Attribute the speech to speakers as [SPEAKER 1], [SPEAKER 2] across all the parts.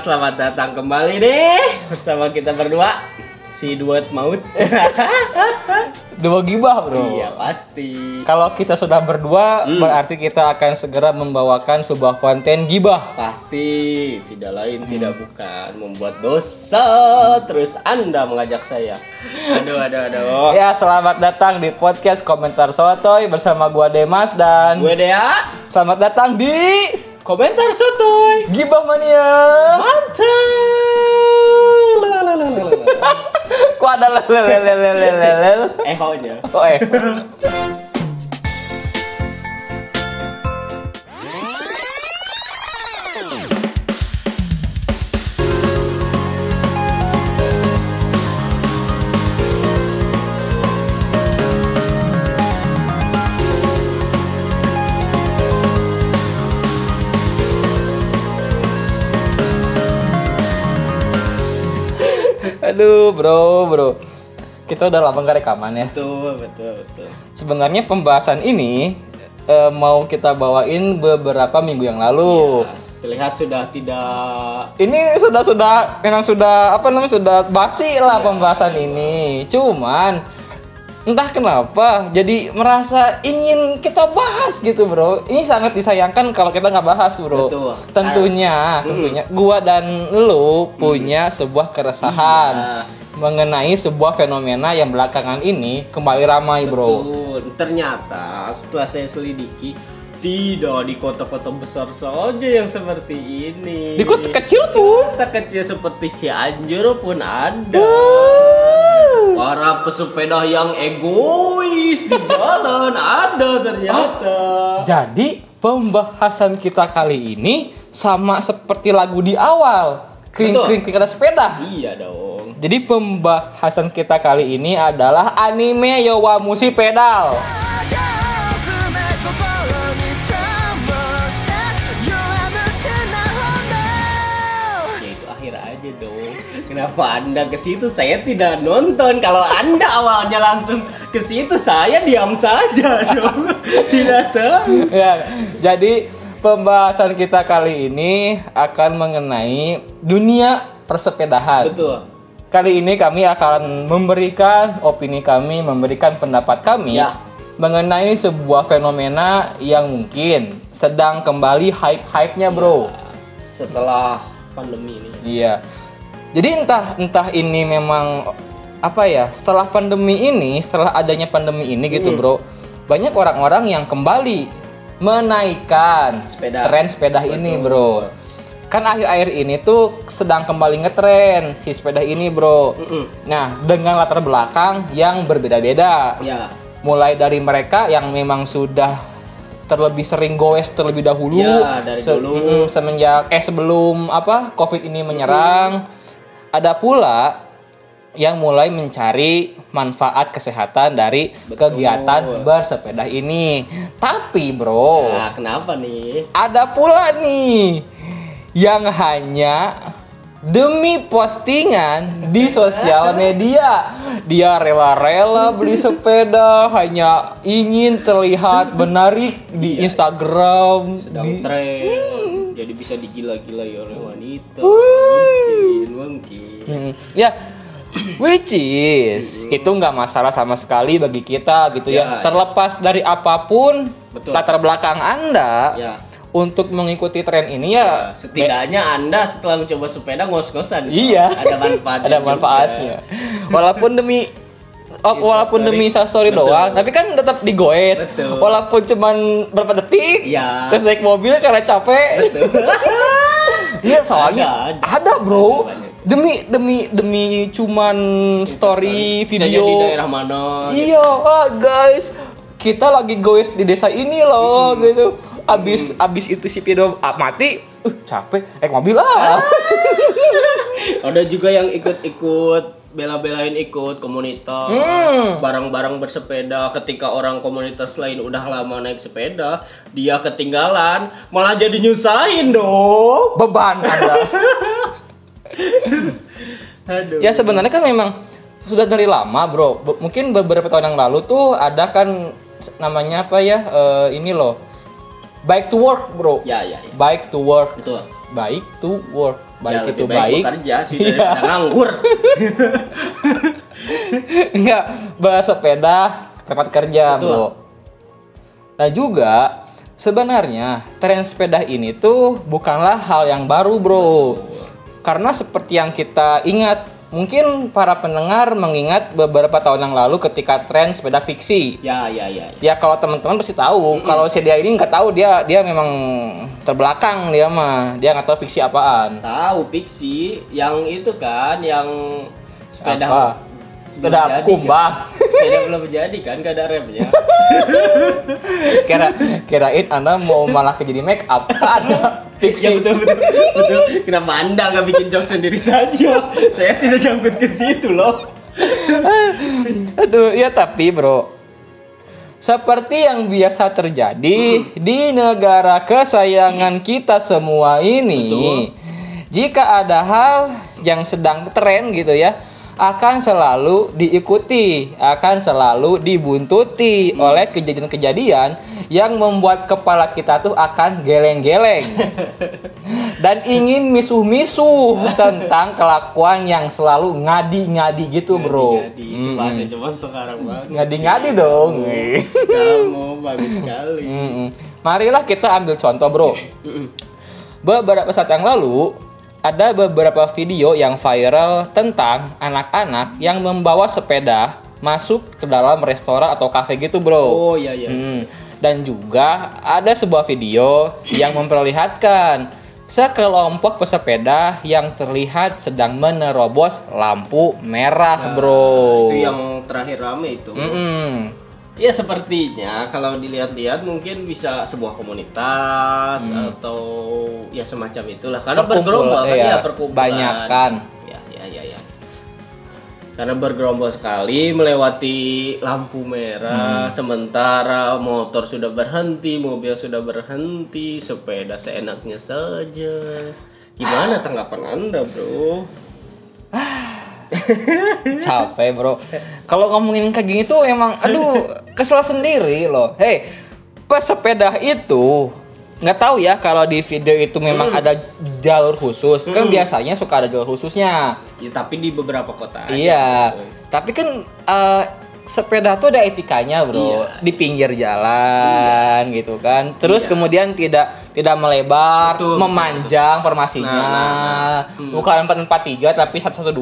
[SPEAKER 1] selamat datang kembali nih bersama kita berdua si duet maut.
[SPEAKER 2] Dua gibah bro.
[SPEAKER 1] iya pasti.
[SPEAKER 2] Kalau kita sudah berdua,
[SPEAKER 1] Hmm.
[SPEAKER 2] berarti kita akan segera membawakan sebuah konten gibah.
[SPEAKER 1] Pasti tidak lain tidak bukan membuat dosa terus Anda mengajak saya. Aduh aduh aduh.
[SPEAKER 2] Ya, selamat datang di podcast komentar sotoy bersama gua Demas dan
[SPEAKER 1] Gue Dea,
[SPEAKER 2] selamat datang di
[SPEAKER 1] komentar sotoy.
[SPEAKER 2] Gibah Mania.
[SPEAKER 1] Lalalala.
[SPEAKER 2] Kok ada lelelelelelelel? Oh eh. Aduh, bro, bro. Kita udah lama gak rekaman ya.
[SPEAKER 1] Betul betul betul.
[SPEAKER 2] Sebenarnya pembahasan ini eh, mau kita bawain beberapa minggu yang lalu.
[SPEAKER 1] Nah, terlihat sudah tidak
[SPEAKER 2] Ini sudah sudah memang sudah apa namanya sudah basi lah pembahasan ini. Cuman entah kenapa jadi merasa ingin kita bahas gitu bro. Ini sangat disayangkan kalau kita nggak bahas bro.
[SPEAKER 1] Betul.
[SPEAKER 2] Tentunya, tentunya gua dan lu punya sebuah keresahan
[SPEAKER 1] Iya.
[SPEAKER 2] mengenai sebuah fenomena yang belakangan ini kembali ramai bro.
[SPEAKER 1] Betul. Ternyata setelah saya selidiki tidak di kota-kota besar saja yang seperti ini.
[SPEAKER 2] Di kota kecil pun.
[SPEAKER 1] Kota kecil seperti Cianjur pun ada. Para pesepeda yang egois di jalan ada ternyata.
[SPEAKER 2] Jadi pembahasan kita kali ini sama seperti lagu di awal. Kring
[SPEAKER 1] Betul.
[SPEAKER 2] kring kring ada sepeda.
[SPEAKER 1] Iya dong.
[SPEAKER 2] Jadi pembahasan kita kali ini adalah anime Yowamushi Pedal.
[SPEAKER 1] Kenapa anda ke situ? Saya tidak nonton. Kalau anda awalnya langsung ke situ, saya diam saja dong. tidak tahu.
[SPEAKER 2] ya, jadi pembahasan kita kali ini akan mengenai dunia persepedahan.
[SPEAKER 1] Betul.
[SPEAKER 2] Kali ini kami akan memberikan opini kami, memberikan pendapat kami
[SPEAKER 1] Ya.
[SPEAKER 2] mengenai sebuah fenomena yang mungkin sedang kembali hype-hype-nya, Bro.
[SPEAKER 1] Setelah pandemi ini.
[SPEAKER 2] Iya. Jadi entah entah ini memang apa ya, setelah pandemi ini, setelah adanya pandemi ini gitu, Bro. Banyak orang-orang yang kembali menaikkan
[SPEAKER 1] Sepeda.
[SPEAKER 2] tren sepeda ini, Bro. Kan akhir-akhir ini tuh sedang kembali ngetren si sepeda ini, Bro.
[SPEAKER 1] Mm-mm.
[SPEAKER 2] Nah, dengan latar belakang yang berbeda-beda.
[SPEAKER 1] Ya.
[SPEAKER 2] Mulai dari mereka yang memang sudah terlebih sering goes terlebih dahulu,
[SPEAKER 1] Ya, dari dulu.
[SPEAKER 2] mm, semenjak eh sebelum apa Covid ini menyerang. Ada pula yang mulai mencari manfaat kesehatan dari kegiatan bersepeda ini. Tapi, Bro,
[SPEAKER 1] Nah, kenapa nih?
[SPEAKER 2] ada pula nih yang hanya demi postingan di sosial media dia rela-rela beli sepeda hanya ingin terlihat menarik di Instagram
[SPEAKER 1] Sedang
[SPEAKER 2] di-
[SPEAKER 1] tren. Jadi bisa digila-gilai oleh wanita. Mungkin, mungkin.
[SPEAKER 2] Hmm, ya which is itu nggak masalah sama sekali bagi kita gitu ya,
[SPEAKER 1] Ya, ya.
[SPEAKER 2] terlepas dari apa pun
[SPEAKER 1] Betul.
[SPEAKER 2] latar belakang anda
[SPEAKER 1] Ya.
[SPEAKER 2] untuk mengikuti tren ini ya
[SPEAKER 1] Setidaknya Anda setelah mencoba sepeda ngos-ngosan.
[SPEAKER 2] Iya.
[SPEAKER 1] Ada manfaatnya.
[SPEAKER 2] ada manfaatnya. Walaupun demi oh, walaupun demi story
[SPEAKER 1] Betul.
[SPEAKER 2] doang, tapi kan tetap digoes.
[SPEAKER 1] Betul.
[SPEAKER 2] Walaupun cuman berapa detik.
[SPEAKER 1] Iya.
[SPEAKER 2] Terus naik mobil karena capek. Iya, soalnya
[SPEAKER 1] Ada,
[SPEAKER 2] ada, Bro.
[SPEAKER 1] Ada banyak.
[SPEAKER 2] Demi demi demi cuman story
[SPEAKER 1] Bisa
[SPEAKER 2] video.
[SPEAKER 1] jadi daerah mana.
[SPEAKER 2] Iya, ah, guys. Kita lagi goes di desa ini loh gitu. Abis abis itu si video ah, mati, uh, capek, naik mobil lah.
[SPEAKER 1] Ada juga yang ikut-ikut bela-belain ikut komunitas
[SPEAKER 2] Hmm.
[SPEAKER 1] barang-barang bersepeda ketika orang komunitas lain udah lama naik sepeda dia ketinggalan malah jadi nyusahin dong
[SPEAKER 2] Beban Anda.
[SPEAKER 1] aduh
[SPEAKER 2] Ya sebenarnya kan memang sudah dari lama bro. Be- mungkin beberapa tahun yang lalu tuh ada kan namanya apa ya eh, ini loh, bike to work bro.
[SPEAKER 1] ya ya, ya.
[SPEAKER 2] Bike to work.
[SPEAKER 1] betul
[SPEAKER 2] bike to work. Baik
[SPEAKER 1] Ya,
[SPEAKER 2] itu
[SPEAKER 1] lebih baik
[SPEAKER 2] baik.
[SPEAKER 1] bekerja sih
[SPEAKER 2] Iya.
[SPEAKER 1] daripada nganggur.
[SPEAKER 2] Enggak, bahas sepeda tempat kerja,
[SPEAKER 1] Betul.
[SPEAKER 2] Bro. Nah, juga sebenarnya tren sepeda ini tuh bukanlah hal yang baru, Bro. Karena seperti yang kita ingat, mungkin para pendengar mengingat beberapa tahun yang lalu ketika tren sepeda fiksi.
[SPEAKER 1] Ya, ya, ya. ya.
[SPEAKER 2] Ya kalau teman-teman pasti tahu, kalau si dia ini nggak tahu dia dia memang terbelakang dia mah, dia nggak tahu fiksi apaan.
[SPEAKER 1] Tahu Pixi yang itu kan yang sepeda
[SPEAKER 2] Apa? Sepeda kumbang.
[SPEAKER 1] kan? Sepeda belum jadi kan gak ada remnya.
[SPEAKER 2] Kira kirain anda mau malah ke jadi make up ada
[SPEAKER 1] ya
[SPEAKER 2] fiksi.
[SPEAKER 1] betul betul betul. Kenapa anda nggak bikin joke sendiri saja? Saya tidak nyangkut ke situ loh.
[SPEAKER 2] Aduh, ya tapi bro, seperti yang biasa terjadi di negara kesayangan kita semua ini, jika ada hal yang sedang tren gitu ya, akan selalu diikuti, akan selalu dibuntuti oleh kejadian-kejadian yang membuat kepala kita tuh akan geleng-geleng dan ingin misuh-misuh tentang kelakuan yang selalu ngadi-ngadi gitu bro.
[SPEAKER 1] Jadi itu bahasa cuma sekarang banget.
[SPEAKER 2] Ngadi-ngadi dong.
[SPEAKER 1] Kamu bagus sekali.
[SPEAKER 2] Mm-mm. Marilah kita ambil contoh bro. Beberapa saat yang lalu ada beberapa video yang viral tentang anak-anak yang membawa sepeda masuk ke dalam restoran atau kafe gitu bro.
[SPEAKER 1] Oh iya iya.
[SPEAKER 2] Hmm. Dan juga ada sebuah video yang memperlihatkan sekelompok pesepeda yang terlihat sedang menerobos lampu merah, bro.
[SPEAKER 1] Itu yang terakhir rame itu.
[SPEAKER 2] Mm-mm.
[SPEAKER 1] Ya sepertinya kalau dilihat-lihat mungkin bisa sebuah komunitas atau ya semacam itulah karena
[SPEAKER 2] Perkumpul,
[SPEAKER 1] bergerombol kan
[SPEAKER 2] iya,
[SPEAKER 1] ya perkumpulan.
[SPEAKER 2] banyakan.
[SPEAKER 1] Ya ya ya ya. Karena bergerombol sekali melewati lampu merah sementara motor sudah berhenti, mobil sudah berhenti, sepeda seenaknya saja. Gimana tanggapan Anda, Bro?
[SPEAKER 2] capek bro. Kalau ngomongin kayak gini tuh emang aduh kesel sendiri loh. Hei pesepeda itu nggak tahu ya kalau di video itu memang ada jalur khusus. Kan biasanya suka ada jalur khususnya.
[SPEAKER 1] Ya tapi di beberapa kota aja,
[SPEAKER 2] iya.
[SPEAKER 1] Bro.
[SPEAKER 2] tapi kan eh, sepeda tuh ada etikanya bro.
[SPEAKER 1] Iya.
[SPEAKER 2] di pinggir jalan gitu kan. Terus kemudian tidak tidak melebar
[SPEAKER 1] Betul, betul,
[SPEAKER 2] memanjang formasinya
[SPEAKER 1] Nah, nah,
[SPEAKER 2] bukan 443 tapi 112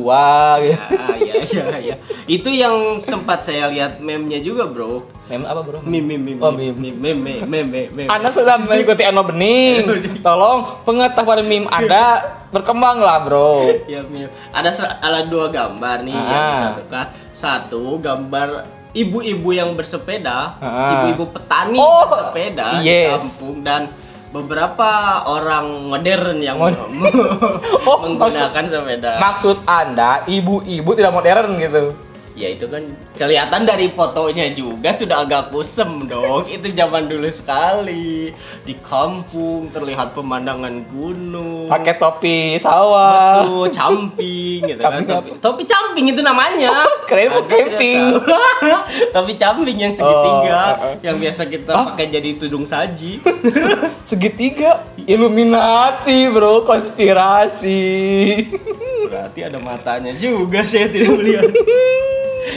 [SPEAKER 2] gitu
[SPEAKER 1] Ah, iya iya iya. Itu yang sempat saya lihat meme-nya juga, Bro.
[SPEAKER 2] Meme apa bro?
[SPEAKER 1] Meme meme meme.
[SPEAKER 2] Oh, meme.
[SPEAKER 1] meme meme meme meme.
[SPEAKER 2] Anda sudah mengikuti Ano Bening. Tolong pengetahuan meme Anda berkembang lah bro.
[SPEAKER 1] Ya, meme. Ada ada dua gambar nih yang
[SPEAKER 2] Ah.
[SPEAKER 1] satu kan. Satu gambar ibu-ibu yang bersepeda,
[SPEAKER 2] Ah.
[SPEAKER 1] ibu-ibu petani
[SPEAKER 2] Oh,
[SPEAKER 1] bersepeda di
[SPEAKER 2] yes.
[SPEAKER 1] kampung dan beberapa orang modern yang
[SPEAKER 2] Oh,
[SPEAKER 1] menggunakan sepeda.
[SPEAKER 2] Maksud Anda ibu-ibu tidak modern gitu.
[SPEAKER 1] Ya itu kan kelihatan dari fotonya juga sudah agak kusem dong. Itu zaman dulu sekali. Di kampung terlihat pemandangan gunung.
[SPEAKER 2] Pakai topi sawah.
[SPEAKER 1] Betul, camping gitu
[SPEAKER 2] Camping
[SPEAKER 1] kan. Topi, topi camping itu namanya.
[SPEAKER 2] keren
[SPEAKER 1] tidak
[SPEAKER 2] camping.
[SPEAKER 1] topi camping yang segitiga
[SPEAKER 2] Oh, uh, uh.
[SPEAKER 1] yang biasa kita pakai jadi tudung saji.
[SPEAKER 2] Segitiga Illuminati bro konspirasi.
[SPEAKER 1] Berarti ada matanya juga saya tidak melihat.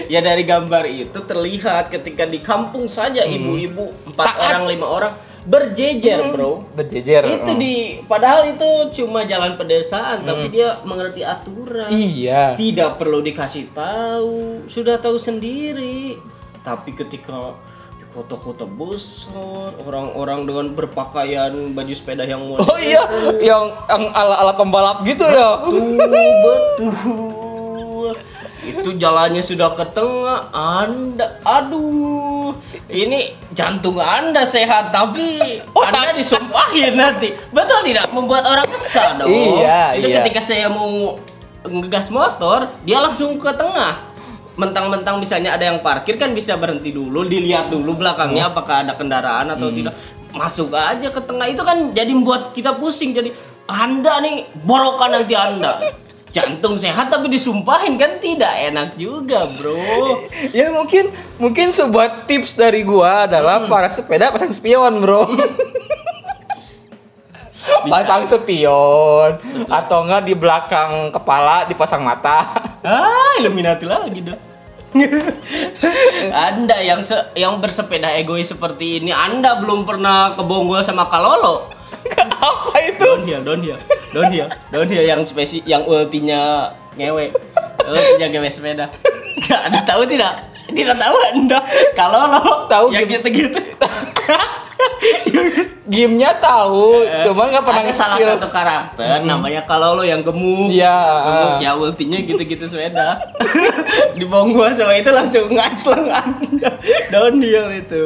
[SPEAKER 1] ya dari gambar itu terlihat ketika di kampung saja ibu-ibu empat
[SPEAKER 2] Taat.
[SPEAKER 1] orang lima orang berjejer bro.
[SPEAKER 2] Berjejer.
[SPEAKER 1] Itu
[SPEAKER 2] oh.
[SPEAKER 1] di padahal itu cuma jalan pedesaan tapi dia mengerti aturan.
[SPEAKER 2] Iya.
[SPEAKER 1] Tidak perlu dikasih tahu, sudah tahu sendiri. Tapi ketika di kota-kota besar, orang-orang dengan berpakaian baju sepeda yang modern,
[SPEAKER 2] Oh iya, yang yang ala-ala pembalap gitu ya.
[SPEAKER 1] betul, betul. Itu jalannya sudah ke tengah, Anda, aduh, ini jantung Anda sehat tapi
[SPEAKER 2] Oh,
[SPEAKER 1] Anda disumpahin nanti. Betul tidak? Membuat orang kesal dong.
[SPEAKER 2] Iya,
[SPEAKER 1] Itu
[SPEAKER 2] iya.
[SPEAKER 1] ketika saya mau ngegas motor, dia langsung ke tengah. Mentang-mentang misalnya ada yang parkir kan bisa berhenti dulu, dilihat dulu belakangnya apakah ada kendaraan atau tidak. Masuk aja ke tengah itu kan jadi membuat kita pusing. Jadi Anda nih borokan nanti Anda. Jantung sehat tapi disumpahin kan tidak enak juga, Bro.
[SPEAKER 2] Ya mungkin mungkin sebuah tips dari gua adalah para sepeda pasang spion, Bro. pasang spion atau enggak di belakang kepala dipasang mata.
[SPEAKER 1] Ah, Illuminati lagi dong. anda yang se- yang bersepeda egois seperti ini, Anda belum pernah kebonggol sama Kalolo.
[SPEAKER 2] Apa itu?
[SPEAKER 1] Downhill, downhill, downhill, downhill yang spesi, yang ultinya ngewe, ultinya ngewe sepeda. Gak ada tahu tidak? Tidak tahu Anda. Kalolo
[SPEAKER 2] Tahu
[SPEAKER 1] yang
[SPEAKER 2] gim-
[SPEAKER 1] gitu-gitu.
[SPEAKER 2] Gamenya tahu, cuman nggak pernah
[SPEAKER 1] ada salah satu karakter namanya Kalolo yang gemuk.
[SPEAKER 2] Iya.
[SPEAKER 1] Gemuk, ya ultinya gitu-gitu sepeda. Dibonggol sama itu langsung ngacleng Anda. Downhill itu.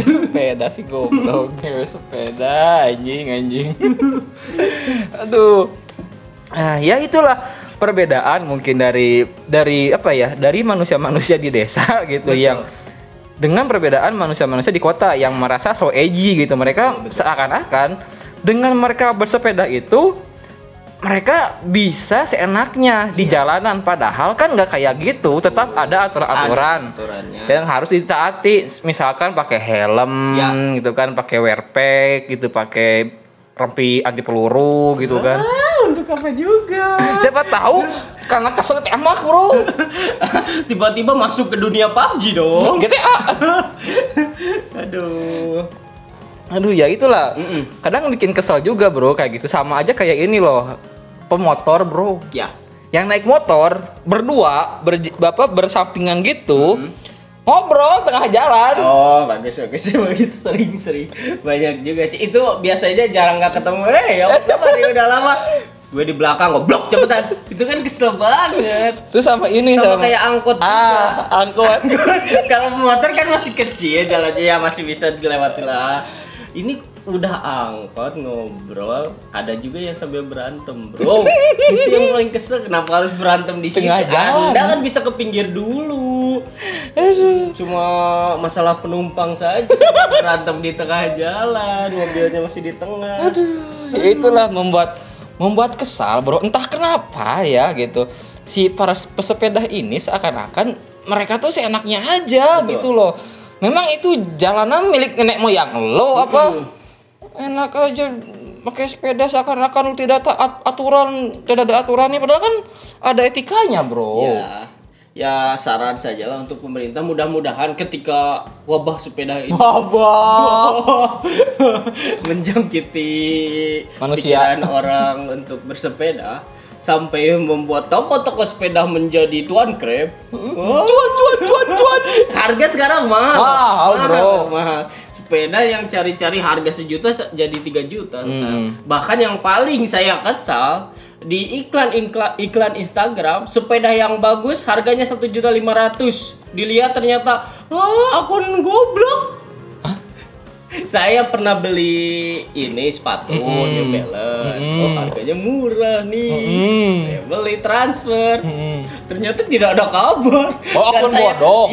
[SPEAKER 2] Sepeda sih goblok, sepeda anjing anjing. Aduh. Nah, ya itulah perbedaan mungkin dari dari apa ya? Dari manusia-manusia di desa gitu yang dengan perbedaan manusia-manusia di kota yang merasa so edgy gitu. Mereka seakan-akan dengan mereka bersepeda itu mereka bisa seenaknya di jalanan. Padahal kan nggak kayak gitu tetap ada aturan-aturan yang harus ditaati. Misalkan pakai helm
[SPEAKER 1] Ya.
[SPEAKER 2] gitu kan pakai wear pack gitu pakai rompi anti peluru gitu kan.
[SPEAKER 1] Ah, untuk apa juga?
[SPEAKER 2] siapa tahu karena kesel tembak bro
[SPEAKER 1] Tiba-tiba masuk ke dunia PUBG dong.
[SPEAKER 2] GTA
[SPEAKER 1] Aduh.
[SPEAKER 2] aduh ya itulah
[SPEAKER 1] Mm-mm.
[SPEAKER 2] kadang bikin kesel juga bro kayak gitu sama aja kayak ini loh pemotor bro
[SPEAKER 1] Ya.
[SPEAKER 2] yang naik motor berdua ber, bapak bersampingan gitu ngobrol tengah jalan
[SPEAKER 1] Oh, bagus bagus begitu sering sering banyak juga sih. Itu biasanya jarang nggak ketemu. Eh, ya? Ya udah lama. Gue di belakang goblok cepetan. Itu kan kesel banget.
[SPEAKER 2] terus sama ini
[SPEAKER 1] Sama kayak angkot juga.
[SPEAKER 2] ah angkot
[SPEAKER 1] Kalau motor kan masih kecil jalannya ya masih bisa dilewati lah. Ini udah angkot ngobrol, ada juga yang sambil berantem, bro. Itu yang paling kesel. Kenapa harus berantem di
[SPEAKER 2] jalan.
[SPEAKER 1] Anda kan bisa ke pinggir dulu. Cuma masalah penumpang saja berantem di tengah jalan, mobilnya masih di tengah.
[SPEAKER 2] ya itulah membuat membuat kesal bro. Entah kenapa ya gitu. Si para pesepeda ini seakan-akan mereka tuh seenaknya aja
[SPEAKER 1] Betul.
[SPEAKER 2] gitu loh. Memang itu jalanan milik nenek moyang lo apa? Enak aja pakai sepeda seakan-akan lu tidak taat aturan tidak ada aturannya padahal kan ada etikanya bro.
[SPEAKER 1] Ya, ya saran saja lah untuk pemerintah mudah-mudahan ketika wabah sepeda ini
[SPEAKER 2] Abah.
[SPEAKER 1] menjangkiti
[SPEAKER 2] Manusia.
[SPEAKER 1] pikiran orang untuk bersepeda sampai membuat toko-toko sepeda menjadi tuan krep. cuan cuan cuan cuan. Harga sekarang mahal.
[SPEAKER 2] Mahal, bro.
[SPEAKER 1] Mahal. Sepeda yang cari-cari harga sejuta se- jadi 3 juta.
[SPEAKER 2] Hmm.
[SPEAKER 1] Bahkan yang paling saya kesal di iklan iklan, iklan Instagram sepeda yang bagus harganya satu juta lima ratus dilihat ternyata ah akun goblok saya pernah beli ini sepatu New Balance. Oh, harganya murah nih.
[SPEAKER 2] Mm.
[SPEAKER 1] Saya beli transfer.
[SPEAKER 2] Mm.
[SPEAKER 1] Ternyata tidak ada kabar.
[SPEAKER 2] Oh, akun
[SPEAKER 1] saya,
[SPEAKER 2] bodong.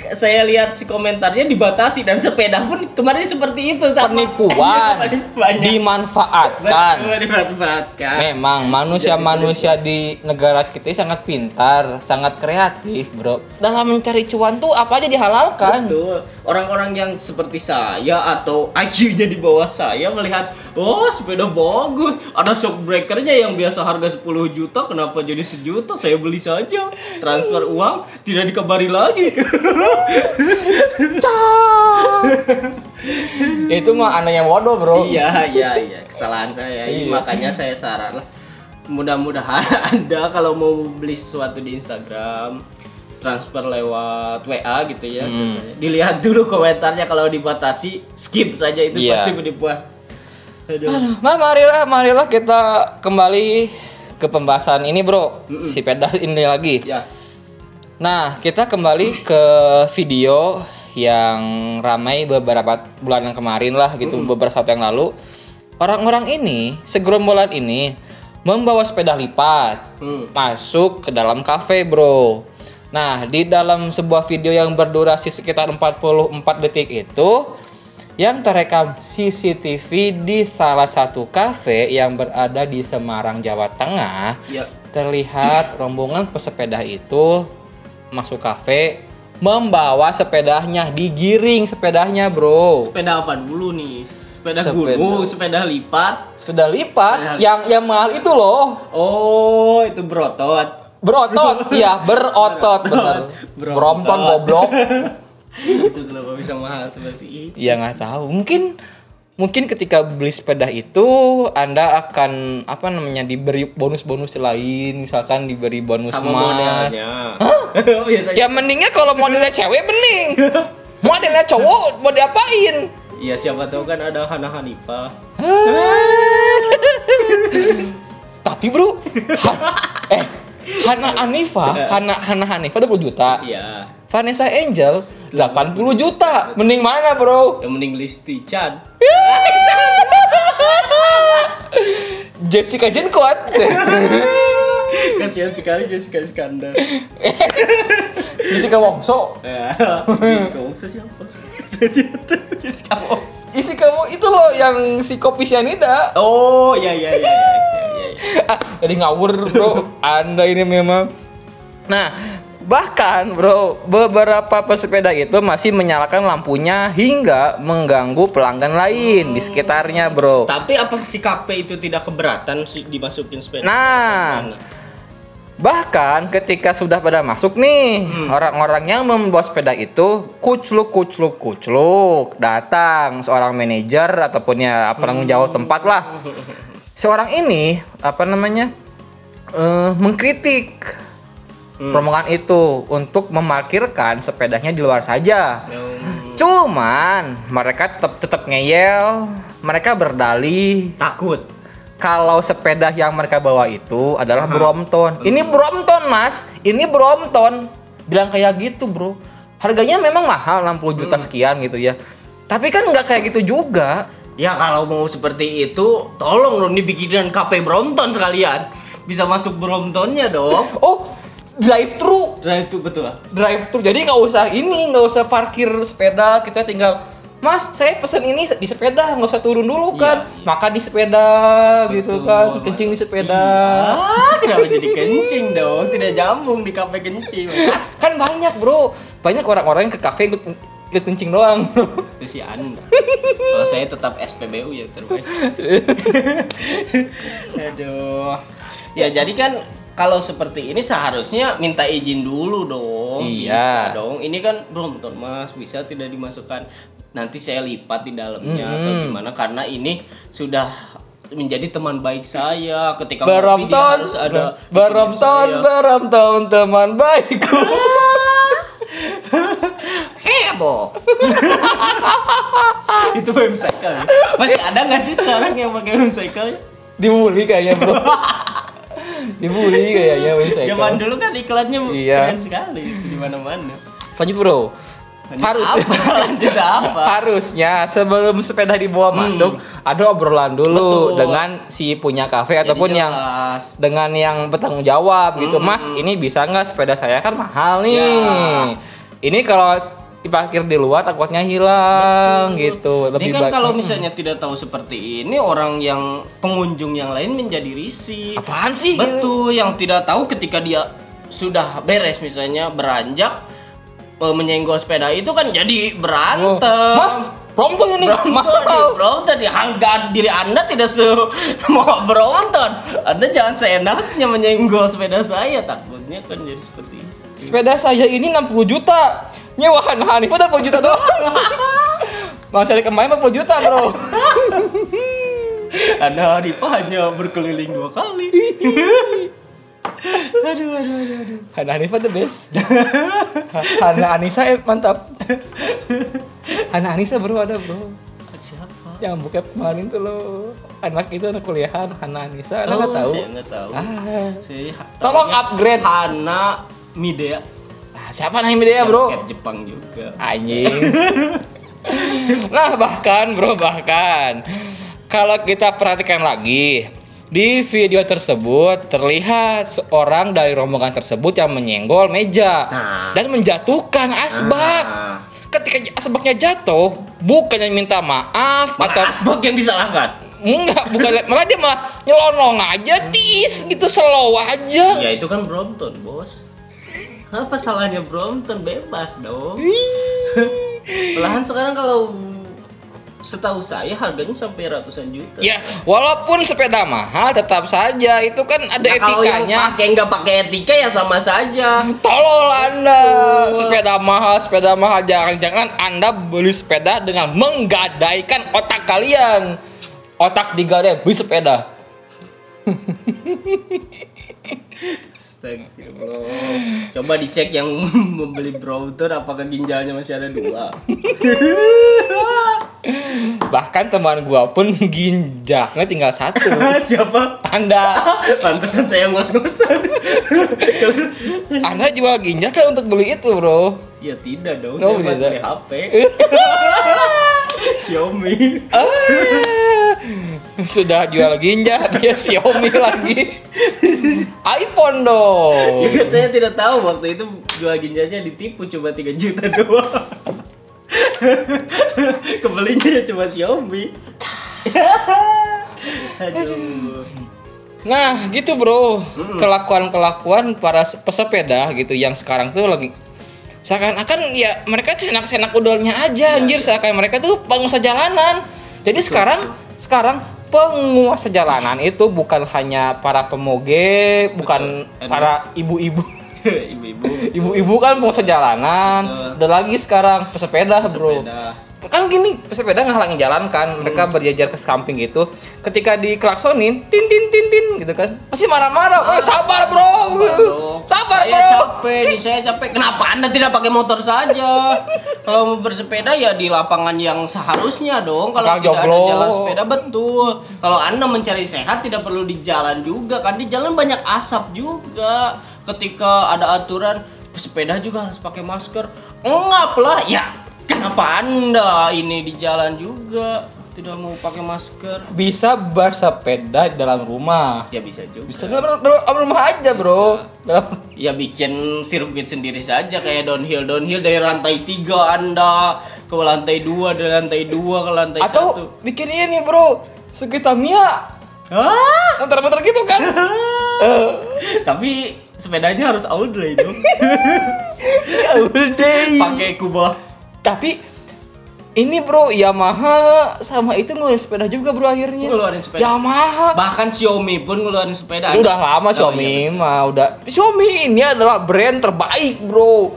[SPEAKER 1] Iya. Saya lihat si komentarnya dibatasi dan sepeda pun kemarin seperti itu sama
[SPEAKER 2] penipuan
[SPEAKER 1] Penipuannya.
[SPEAKER 2] dimanfaatkan
[SPEAKER 1] Betul, dimanfaatkan.
[SPEAKER 2] Memang manusia-manusia di negara kita ini sangat pintar, sangat kreatif, bro. Dalam mencari cuan tuh apa aja dihalalkan.
[SPEAKER 1] Betul. Orang-orang yang seperti saya atau IQ-nya di bawah saya melihat, oh sepeda bagus, ada shock breakernya yang biasa harga 10 juta, kenapa jadi sejuta? Saya beli saja, transfer uang, tidak dikabari lagi.
[SPEAKER 2] Itu mah anehnya bodoh, bro.
[SPEAKER 1] iya, iya, iya, kesalahan saya. Ini
[SPEAKER 2] Iya.
[SPEAKER 1] Makanya saya saran lah, mudah-mudahan Anda kalau mau beli sesuatu di Instagram, transfer lewat WA gitu ya,
[SPEAKER 2] Hmm.
[SPEAKER 1] dilihat dulu komentarnya kalau dibatasi, skip saja itu
[SPEAKER 2] Iya.
[SPEAKER 1] pasti penipuan. Aduh.
[SPEAKER 2] Aduh, Nah, marilah, marilah kita kembali ke pembahasan ini, bro. Si peda ini lagi.
[SPEAKER 1] Ya,
[SPEAKER 2] Nah, kita kembali ke video yang ramai beberapa bulan yang kemarin lah gitu, beberapa saat yang lalu. Orang-orang ini, segerombolan ini membawa sepeda lipat
[SPEAKER 1] Hmm.
[SPEAKER 2] masuk ke dalam kafe, Bro. Nah, di dalam sebuah video yang berdurasi sekitar 44 detik itu yang terekam CCTV di salah satu kafe yang berada di Semarang, Jawa Tengah
[SPEAKER 1] ya.
[SPEAKER 2] terlihat rombongan pesepeda itu masuk kafe membawa sepedanya digiring sepedanya bro
[SPEAKER 1] Sepeda apa dulu nih? Sepeda,
[SPEAKER 2] Sepeda.
[SPEAKER 1] gunung, sepeda lipat.
[SPEAKER 2] Sepeda lipat
[SPEAKER 1] Sepeda-
[SPEAKER 2] yang yang mahal itu loh.
[SPEAKER 1] Oh, itu berotot.
[SPEAKER 2] Berotot, iya berotot bener.
[SPEAKER 1] Berotot.
[SPEAKER 2] Goblok.
[SPEAKER 1] itu kenapa bisa mahal seperti itu?
[SPEAKER 2] Ya nggak tahu. Mungkin mungkin ketika beli sepeda itu Anda akan apa namanya diberi bonus-bonus lain, misalkan diberi bonus
[SPEAKER 1] Sama
[SPEAKER 2] emas.
[SPEAKER 1] modelnya. Biasanya.
[SPEAKER 2] Ya mendingnya kalau modelnya cewek mending. Modelnya cowok mau diapain?
[SPEAKER 1] Iya, siapa tahu kan ada Hana Hanifah.
[SPEAKER 2] Tapi bro, Han- eh Hana Hanifa, Hana Hana Hanifa 20 juta.
[SPEAKER 1] Iya.
[SPEAKER 2] Vanessa Angel 80 juta. Mending mana, Bro?
[SPEAKER 1] Yang mending Listi Chan.
[SPEAKER 2] Jessica Jen kuat.
[SPEAKER 1] Kasihan sekali Jessica Iskandar.
[SPEAKER 2] Jessica Wongso.
[SPEAKER 1] Ya, Jessica Wongso siapa? Jessica Wongso.
[SPEAKER 2] Isi kamu itu loh yang si kopi cyanida.
[SPEAKER 1] Oh, iya iya iya iya iya. iya.
[SPEAKER 2] Ah, jadi ngawur, Bro. Anda ini memang. Nah, bahkan bro beberapa pesepeda itu masih menyalakan lampunya hingga mengganggu pelanggan lain di sekitarnya bro
[SPEAKER 1] Tapi apa si KP itu tidak keberatan sih dimasukin sepeda?
[SPEAKER 2] Nah, Bahkan ketika sudah pada masuk nih, orang-orang yang membawa sepeda itu kucluk kucluk kucluk datang seorang manajer ataupun ya penanggung jawab tempat lah. Seorang ini apa namanya? eh, mengkritik rombongan itu untuk memarkirkan sepedanya di luar saja.
[SPEAKER 1] Yang
[SPEAKER 2] Cuman mereka tetap tetap ngeyel, mereka berdalih
[SPEAKER 1] takut.
[SPEAKER 2] kalau sepeda yang mereka bawa itu adalah Brompton. Ini Brompton, Mas. Ini Brompton. Bilang kayak gitu, Bro. Harganya memang mahal 60 juta sekian gitu ya. Tapi kan nggak kayak gitu juga.
[SPEAKER 1] Ya kalau mau seperti itu, tolong dong dibikinin KP Brompton sekalian. Bisa masuk Bromptonnya dong.
[SPEAKER 2] Oh, drive thru.
[SPEAKER 1] Drive itu betul.
[SPEAKER 2] Drive thru. Jadi nggak usah ini, nggak usah parkir sepeda. Kita tinggal Mas, saya pesen ini di sepeda, nggak usah turun dulu kan. Makan di sepeda gitu kan, kencing di sepeda.
[SPEAKER 1] Ah, kenapa jadi kencing dong? Tidak jambung di KP kencing.
[SPEAKER 2] Kan banyak, Bro. Banyak orang-orang yang ke kafe ikut, ikut kencing doang.
[SPEAKER 1] Itu si Anda. Kalau saya tetap SPBU ya terbaik. Aduh. Ya jadi kan kalau seperti ini seharusnya minta izin dulu dong.
[SPEAKER 2] Iya.
[SPEAKER 1] Bisa dong. Ini kan Brompton Mas, bisa tidak dimasukkan. Nanti saya lipat di dalamnya atau gimana karena ini sudah menjadi teman baik saya ketika ngopi dia
[SPEAKER 2] Baramton,
[SPEAKER 1] harus ada
[SPEAKER 2] Baramton,
[SPEAKER 1] saya.
[SPEAKER 2] Baramton teman baikku.
[SPEAKER 1] heboh itu web cycle ya? masih ada nggak sih sekarang yang pakai web cycle
[SPEAKER 2] Dibully kayaknya bro. Dibully kayaknya Wiseco.
[SPEAKER 1] zaman dulu kan iklannya
[SPEAKER 2] Iya.
[SPEAKER 1] keren sekali di mana mana
[SPEAKER 2] Lanjut bro. Harus.
[SPEAKER 1] apa lanjut apa
[SPEAKER 2] Harusnya sebelum sepeda dibawa masuk ada obrolan dulu
[SPEAKER 1] Betul.
[SPEAKER 2] dengan si punya kafe ataupun yang dengan yang bertanggung jawab gitu. Mas, ini bisa nggak sepeda saya kan mahal nih.
[SPEAKER 1] Ya.
[SPEAKER 2] Ini kalau diparkir di luar takutnya hilang gitu.
[SPEAKER 1] Ini
[SPEAKER 2] Lebih
[SPEAKER 1] kan
[SPEAKER 2] baik-
[SPEAKER 1] kalau misalnya tidak tahu seperti ini orang yang pengunjung yang lain menjadi risih.
[SPEAKER 2] apaan sih?
[SPEAKER 1] Betul, yang tidak tahu ketika dia sudah beres misalnya beranjak eh, menyenggol sepeda itu kan jadi berantem.
[SPEAKER 2] Oh. Mas, Brompton ini
[SPEAKER 1] Brompton,
[SPEAKER 2] mahal.
[SPEAKER 1] Brompton ya harga diri Anda tidak se mau Brompton. Anda jangan seenaknya menyenggol sepeda saya takutnya kan jadi seperti itu.
[SPEAKER 2] Sepeda saya ini 60 juta. Nyewa Hanif udah 40 juta doang. Bang cari kemarin 40 juta, Bro.
[SPEAKER 1] Anda hari hanya berkeliling dua kali. aduh, aduh, aduh, aduh.
[SPEAKER 2] Hana Hanifa the best. Hana Anissa eh, mantap. Hana Anissa bro ada bro.
[SPEAKER 1] Siapa?
[SPEAKER 2] Yang buka kemarin tuh lo anak itu anak kuliahan Hana Anissa. Anda
[SPEAKER 1] Oh,
[SPEAKER 2] nggak tahu?
[SPEAKER 1] Saya nggak tahu.
[SPEAKER 2] Ah,
[SPEAKER 1] Saya
[SPEAKER 2] tolong upgrade.
[SPEAKER 1] Hana Midea.
[SPEAKER 2] Siapa namanya dia bro?
[SPEAKER 1] Cat Jepang juga.
[SPEAKER 2] Anjing. nah bahkan bro bahkan kalau kita perhatikan lagi di video tersebut terlihat seorang dari rombongan tersebut yang menyenggol meja
[SPEAKER 1] Nah.
[SPEAKER 2] dan menjatuhkan asbak.
[SPEAKER 1] Ah.
[SPEAKER 2] Ketika asbaknya jatuh, bukannya minta maaf
[SPEAKER 1] Malah
[SPEAKER 2] atau
[SPEAKER 1] asbak yang disalahkan.
[SPEAKER 2] enggak, bukan malah dia malah nyelonong aja tis gitu slow aja.
[SPEAKER 1] Ya itu kan Brompton, bos. Apa salahnya Brompton? Bebas dong. Malahan sekarang kalau setahu saya harganya sampai ratusan juta.
[SPEAKER 2] Ya, walaupun sepeda mahal tetap saja itu kan ada
[SPEAKER 1] Nah, kalau yang
[SPEAKER 2] etikanya.
[SPEAKER 1] pakai nggak pakai etika ya sama saja.
[SPEAKER 2] Tolol Anda, sepeda mahal, sepeda mahal. Jangan-jangan Anda beli sepeda dengan menggadaikan otak kalian. Otak digadai, beli sepeda.
[SPEAKER 1] Astagfirullah. Coba dicek yang membeli browser apakah ginjalnya masih ada dua.
[SPEAKER 2] Bahkan teman gua pun ginjalnya tinggal satu.
[SPEAKER 1] Siapa?
[SPEAKER 2] Anda,
[SPEAKER 1] Pantesan saya ngos-ngosan.
[SPEAKER 2] Anda jual ginjal kan untuk beli itu, bro.
[SPEAKER 1] ya tidak dong,
[SPEAKER 2] Oh,
[SPEAKER 1] saya
[SPEAKER 2] tidak.
[SPEAKER 1] beli HP. Xiaomi.
[SPEAKER 2] Ah, sudah jual ginjal dia Xiaomi lagi. iPhone dong.
[SPEAKER 1] Ya kan saya tidak tahu waktu itu jual ginjalnya ditipu cuma 3 juta doang. Kebelinya ya cuma Xiaomi. Aduh.
[SPEAKER 2] Nah, gitu bro. Kelakuan-kelakuan para se- pesepeda gitu yang sekarang tuh lagi seakan-akan ya mereka tuh senak-senak udolnya aja
[SPEAKER 1] Iya,
[SPEAKER 2] anjir seakan mereka tuh pengusaha jalanan. Jadi sekarang sekarang penguasa jalanan itu bukan hanya para pemoge, bukan
[SPEAKER 1] Betul.
[SPEAKER 2] para ibu-ibu.
[SPEAKER 1] Ibu-ibu.
[SPEAKER 2] Ibu-ibu kan pengusaha jalanan.
[SPEAKER 1] Betul.
[SPEAKER 2] Ada lagi sekarang pesepeda, bro.
[SPEAKER 1] Sepeda.
[SPEAKER 2] kan gini pesepeda ngehalangin jalan kan mereka berjajar ke samping gitu ketika diklaksonin tin tin tin tin gitu kan pasti marah-marah oh, sabar bro sabar
[SPEAKER 1] saya
[SPEAKER 2] bro
[SPEAKER 1] capek nih, saya capek. Kenapa Anda tidak pakai motor saja? Kalau mau bersepeda ya di lapangan yang seharusnya dong. Kalau tidak ada
[SPEAKER 2] joglo.
[SPEAKER 1] jalan sepeda betul. Kalau Anda mencari sehat tidak perlu di jalan juga kan di jalan banyak asap juga. Ketika ada aturan pesepeda juga harus pakai masker. Engap lah ya. Kenapa Anda ini di jalan juga tidak mau pakai masker?
[SPEAKER 2] bisa bersepeda di dalam rumah
[SPEAKER 1] Ya bisa juga.
[SPEAKER 2] bisa dalam, dalam rumah aja bro dalam
[SPEAKER 1] Ya bikin sirkuit sendiri saja kayak downhill downhill dari lantai tiga anda ke lantai dua dari lantai dua ke lantai satu.
[SPEAKER 2] atau bikin ini bro sekitar Mia
[SPEAKER 1] Hah?
[SPEAKER 2] muter-muter gitu kan Eh,
[SPEAKER 1] Tapi sepedanya harus outlay dong.
[SPEAKER 2] ya udah
[SPEAKER 1] Pakai kubah.
[SPEAKER 2] Tapi ini bro Yamaha sama itu ngeluarin sepeda juga bro akhirnya
[SPEAKER 1] Ngeluarin sepeda.
[SPEAKER 2] Yamaha
[SPEAKER 1] Bahkan Xiaomi pun ngeluarin sepeda.
[SPEAKER 2] udah lama
[SPEAKER 1] Oh,
[SPEAKER 2] Xiaomi
[SPEAKER 1] iya,
[SPEAKER 2] mah udah Xiaomi ini adalah brand terbaik bro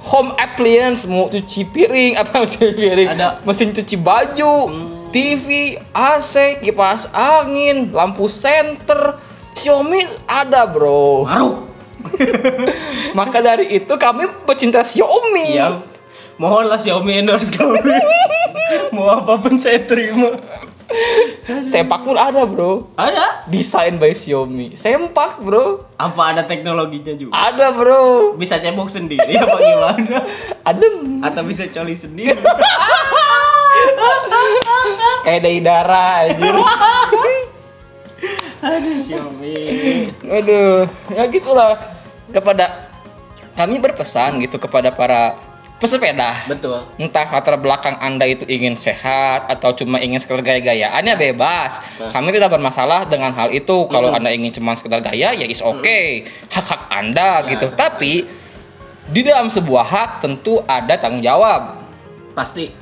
[SPEAKER 2] home appliance mau cuci piring apa cuci piring
[SPEAKER 1] Ada. Hmm.
[SPEAKER 2] mesin cuci baju TV AC kipas angin lampu senter Xiaomi ada bro
[SPEAKER 1] Baru.
[SPEAKER 2] maka dari itu kami pecinta Xiaomi
[SPEAKER 1] Iya. Mohonlah Xiaomi endorse kami. Mau apa pun saya terima.
[SPEAKER 2] sempak pun ada bro
[SPEAKER 1] Ada?
[SPEAKER 2] desain by Xiaomi sempak bro
[SPEAKER 1] Apa ada teknologinya juga?
[SPEAKER 2] ada bro
[SPEAKER 1] Bisa cebok sendiri apa gimana?
[SPEAKER 2] adem
[SPEAKER 1] Atau bisa coli sendiri?
[SPEAKER 2] kayak dari darah anjir
[SPEAKER 1] Aduh Xiaomi.
[SPEAKER 2] Aduh, ya gitulah kepada kami berpesan gitu kepada para pesepeda.
[SPEAKER 1] Betul.
[SPEAKER 2] Entah latar belakang Anda itu ingin sehat atau cuma ingin sekedar gaya-gayaannya bebas. Kami tidak bermasalah dengan hal itu. Kalau Anda ingin cuma sekedar gaya ya is okay. Hak-hak Anda gitu. Tapi di dalam sebuah hak tentu ada tanggung jawab.
[SPEAKER 1] Pasti.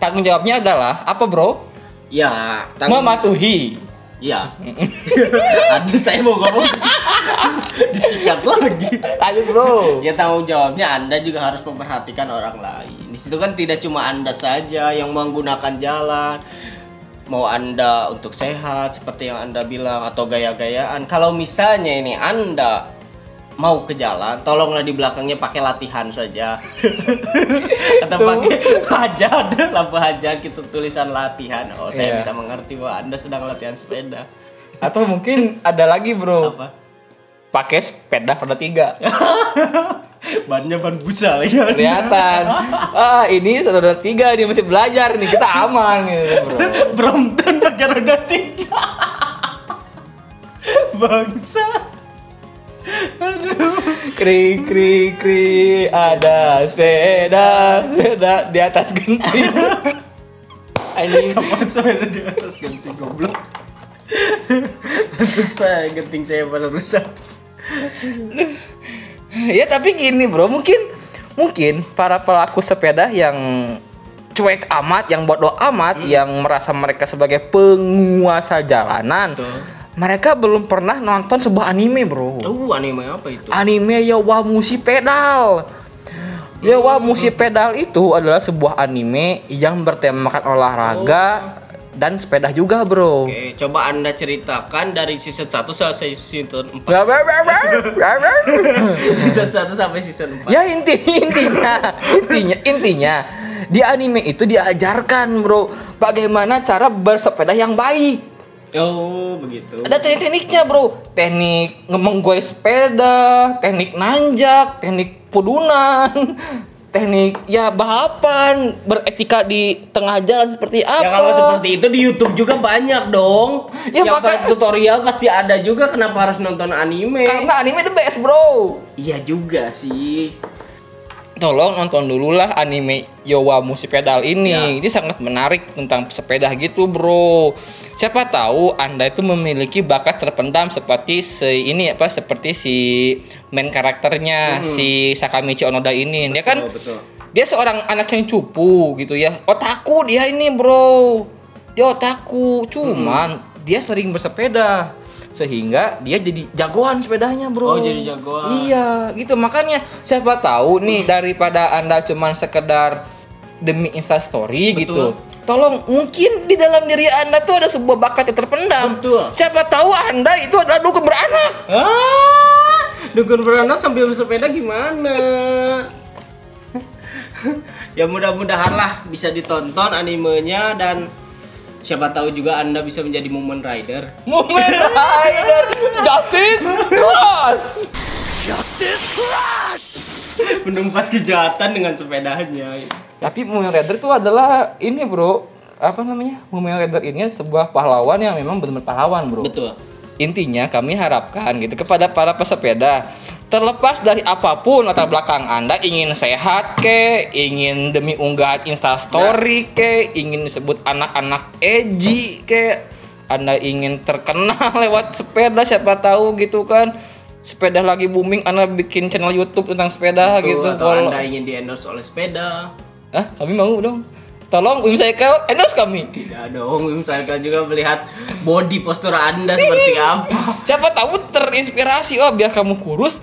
[SPEAKER 2] Tanggung jawabnya adalah apa, Bro?
[SPEAKER 1] Ya, tanggung
[SPEAKER 2] Mematuhi.
[SPEAKER 1] Ya. Aduh, saya mau ngomong. Disikat lagi.
[SPEAKER 2] Lanjut, Bro.
[SPEAKER 1] Ya tanggung jawabnya Anda juga harus memperhatikan orang lain. Di situ kan tidak cuma Anda saja yang menggunakan jalan. Mau Anda untuk sehat seperti yang Anda bilang atau gaya-gayaan. Kalau misalnya ini Anda mau ke jalan, tolonglah di belakangnya pakai latihan saja. Atau pakai hajan, lampu hajan gitu tulisan latihan. Oh, saya
[SPEAKER 2] Iya.
[SPEAKER 1] bisa mengerti bahwa Anda sedang latihan sepeda.
[SPEAKER 2] Atau mungkin ada lagi, Bro.
[SPEAKER 1] Apa?
[SPEAKER 2] Pakai sepeda roda tiga.
[SPEAKER 1] Bannya ban busa ya.
[SPEAKER 2] kelihatan ah ini saudara tiga nih masih belajar nih kita aman gitu bro
[SPEAKER 1] Brompton pakai roda tiga. Bangsa. Aduh.
[SPEAKER 2] kri kri kri ada sepeda sepeda di atas genting anjing
[SPEAKER 1] Kapan sepeda di atas genting goblok? Saya genting saya pada rusak.
[SPEAKER 2] ya tapi gini bro mungkin mungkin para pelaku sepeda yang cuek amat, yang bodoh amat, yang merasa mereka sebagai penguasa jalanan.
[SPEAKER 1] Betul.
[SPEAKER 2] Mereka belum pernah nonton sebuah anime, Bro.
[SPEAKER 1] Tuh anime apa itu?
[SPEAKER 2] Anime Yowamushi Pedal. Yowamushi Pedal itu adalah sebuah anime yang bertemakan olahraga dan sepeda juga, Bro.
[SPEAKER 1] Oke, coba Anda ceritakan dari season 1 sampai season 4. season 1 sampai season 4.
[SPEAKER 2] ya inti intinya intinya intinya di anime itu diajarkan bro bagaimana cara bersepeda yang baik
[SPEAKER 1] Oh, begitu.
[SPEAKER 2] ada teknik-tekniknya bro teknik menggoy sepeda teknik nanjak teknik pudunan teknik ya balapan beretika di tengah jalan seperti apa
[SPEAKER 1] Ya kalau seperti itu di YouTube juga banyak dong.
[SPEAKER 2] Ya,
[SPEAKER 1] Yang
[SPEAKER 2] maka-
[SPEAKER 1] tutorial pasti ada juga kenapa harus nonton anime.
[SPEAKER 2] karena anime the best bro
[SPEAKER 1] Iya juga sih.
[SPEAKER 2] Tolong nonton dulu lah anime Yowamushi Pedal ini.
[SPEAKER 1] Ya.
[SPEAKER 2] Ini sangat menarik tentang sepeda gitu, Bro. Siapa tahu Anda itu memiliki bakat terpendam seperti si ini apa seperti si main karakternya si Sakamichi Onoda ini. Dia kan
[SPEAKER 1] Hmm. betul.
[SPEAKER 2] dia seorang anak yang cupu gitu ya. Otaku dia ini, Bro. Dia otaku, cuman
[SPEAKER 1] Hmm.
[SPEAKER 2] dia sering bersepeda sehingga dia jadi jagoan sepedanya, Bro.
[SPEAKER 1] Oh, jadi jagoan.
[SPEAKER 2] Iya, gitu. Makanya siapa tahu nih daripada Anda cuman sekedar demi Insta story
[SPEAKER 1] Betul.
[SPEAKER 2] gitu. Tolong mungkin di dalam diri Anda tuh ada sebuah bakat yang terpendam.
[SPEAKER 1] Betul.
[SPEAKER 2] Siapa tahu Anda itu adalah dukun beranak.
[SPEAKER 1] Ah, dukun beranak sambil bersepeda gimana? ya mudah-mudahan lah bisa ditonton animenya dan siapa tahu juga anda bisa menjadi Momen Rider.
[SPEAKER 2] Moment Rider Justice Cross.
[SPEAKER 1] Menumpas kejahatan dengan sepedanya.
[SPEAKER 2] Tapi Moment Rider itu adalah ini, Bro. Apa namanya? Moment Rider ini sebuah pahlawan yang memang benar-benar pahlawan, Bro.
[SPEAKER 1] Betul.
[SPEAKER 2] Intinya kami harapkan gitu kepada para pesepeda terlepas dari apa pun latar belakang Anda ingin sehat ke, ingin demi unggahan Insta story ke, ingin disebut anak-anak edgy ke, Anda ingin terkenal lewat sepeda siapa tahu gitu kan. Sepeda lagi booming, Anda bikin channel YouTube tentang sepeda
[SPEAKER 1] Betul,
[SPEAKER 2] gitu.
[SPEAKER 1] atau
[SPEAKER 2] Kalau-
[SPEAKER 1] anda ingin di endorse oleh sepeda.
[SPEAKER 2] Hah, kami mau dong. Tolong Wimcycle endorse kami.
[SPEAKER 1] Tidak dong, misalkan juga melihat body postur anda seperti apa.
[SPEAKER 2] Siapa tahu terinspirasi, oh biar kamu kurus,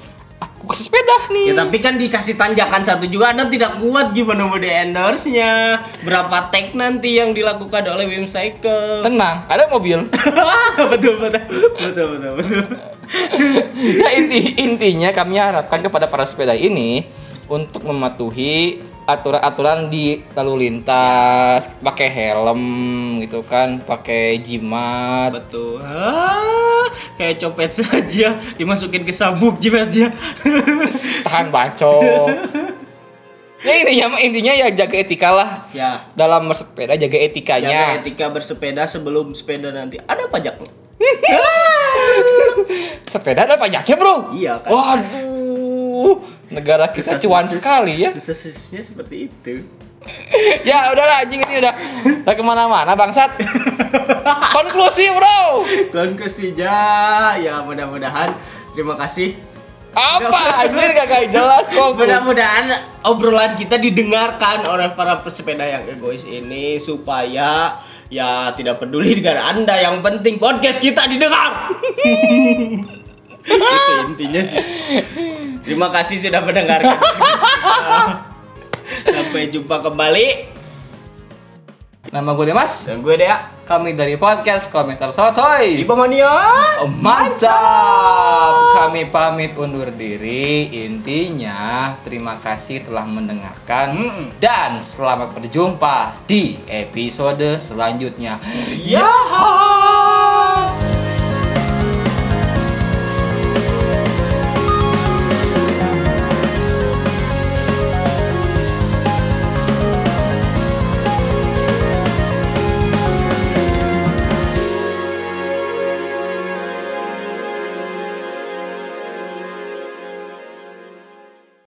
[SPEAKER 2] kasih sepeda nih.
[SPEAKER 1] Ya tapi kan dikasih tanjakan satu juga Anda tidak kuat gimana mau di endorse-nya Berapa tag nanti yang dilakukan oleh Wim Cycle
[SPEAKER 2] Tenang, ada mobil.
[SPEAKER 1] betul, betul, betul, betul, betul
[SPEAKER 2] ya inti intinya kami harapkan kepada para sepeda ini untuk mematuhi aturan-aturan di lalu lintas, pakai helm gitu kan, pakai jimat.
[SPEAKER 1] Betul ah, Kayak copet saja Dimasukin ke sabuk jimatnya
[SPEAKER 2] tahan bacok. ya intinya intinya ya jaga etika lah.
[SPEAKER 1] Ya
[SPEAKER 2] Dalam bersepeda jaga
[SPEAKER 1] Jaga
[SPEAKER 2] etikanya.
[SPEAKER 1] etika bersepeda sebelum sepeda nanti Ada pajaknya
[SPEAKER 2] Sepeda ada pajaknya, Bro.
[SPEAKER 1] Iya kan
[SPEAKER 2] Waduh, negara kita cuan sekali ya.
[SPEAKER 1] Desas-desasnya seperti itu
[SPEAKER 2] Ya udahlah anjing ini udah udah ke mana-mana bangsat. Konklusi bro.
[SPEAKER 1] Konklusinya ya mudah-mudahan Terima kasih
[SPEAKER 2] Apa anjir gak jelas konklusi.
[SPEAKER 1] Mudah-mudahan obrolan kita didengarkan oleh para pesepeda yang egois ini supaya ya tidak peduli dengan Anda yang penting podcast kita didengar. Itu intinya sih. Terima kasih sudah mendengarkan. Sampai jumpa kembali.
[SPEAKER 2] Nama gue Dimas.
[SPEAKER 1] Dan gue Dea.
[SPEAKER 2] Kami dari podcast Komentar Sotoy.
[SPEAKER 1] Iba Mania.
[SPEAKER 2] Mantap. Kami pamit undur diri. Intinya terima kasih telah mendengarkan
[SPEAKER 1] Mm-mm.
[SPEAKER 2] dan selamat berjumpa di episode selanjutnya.
[SPEAKER 1] Yaha.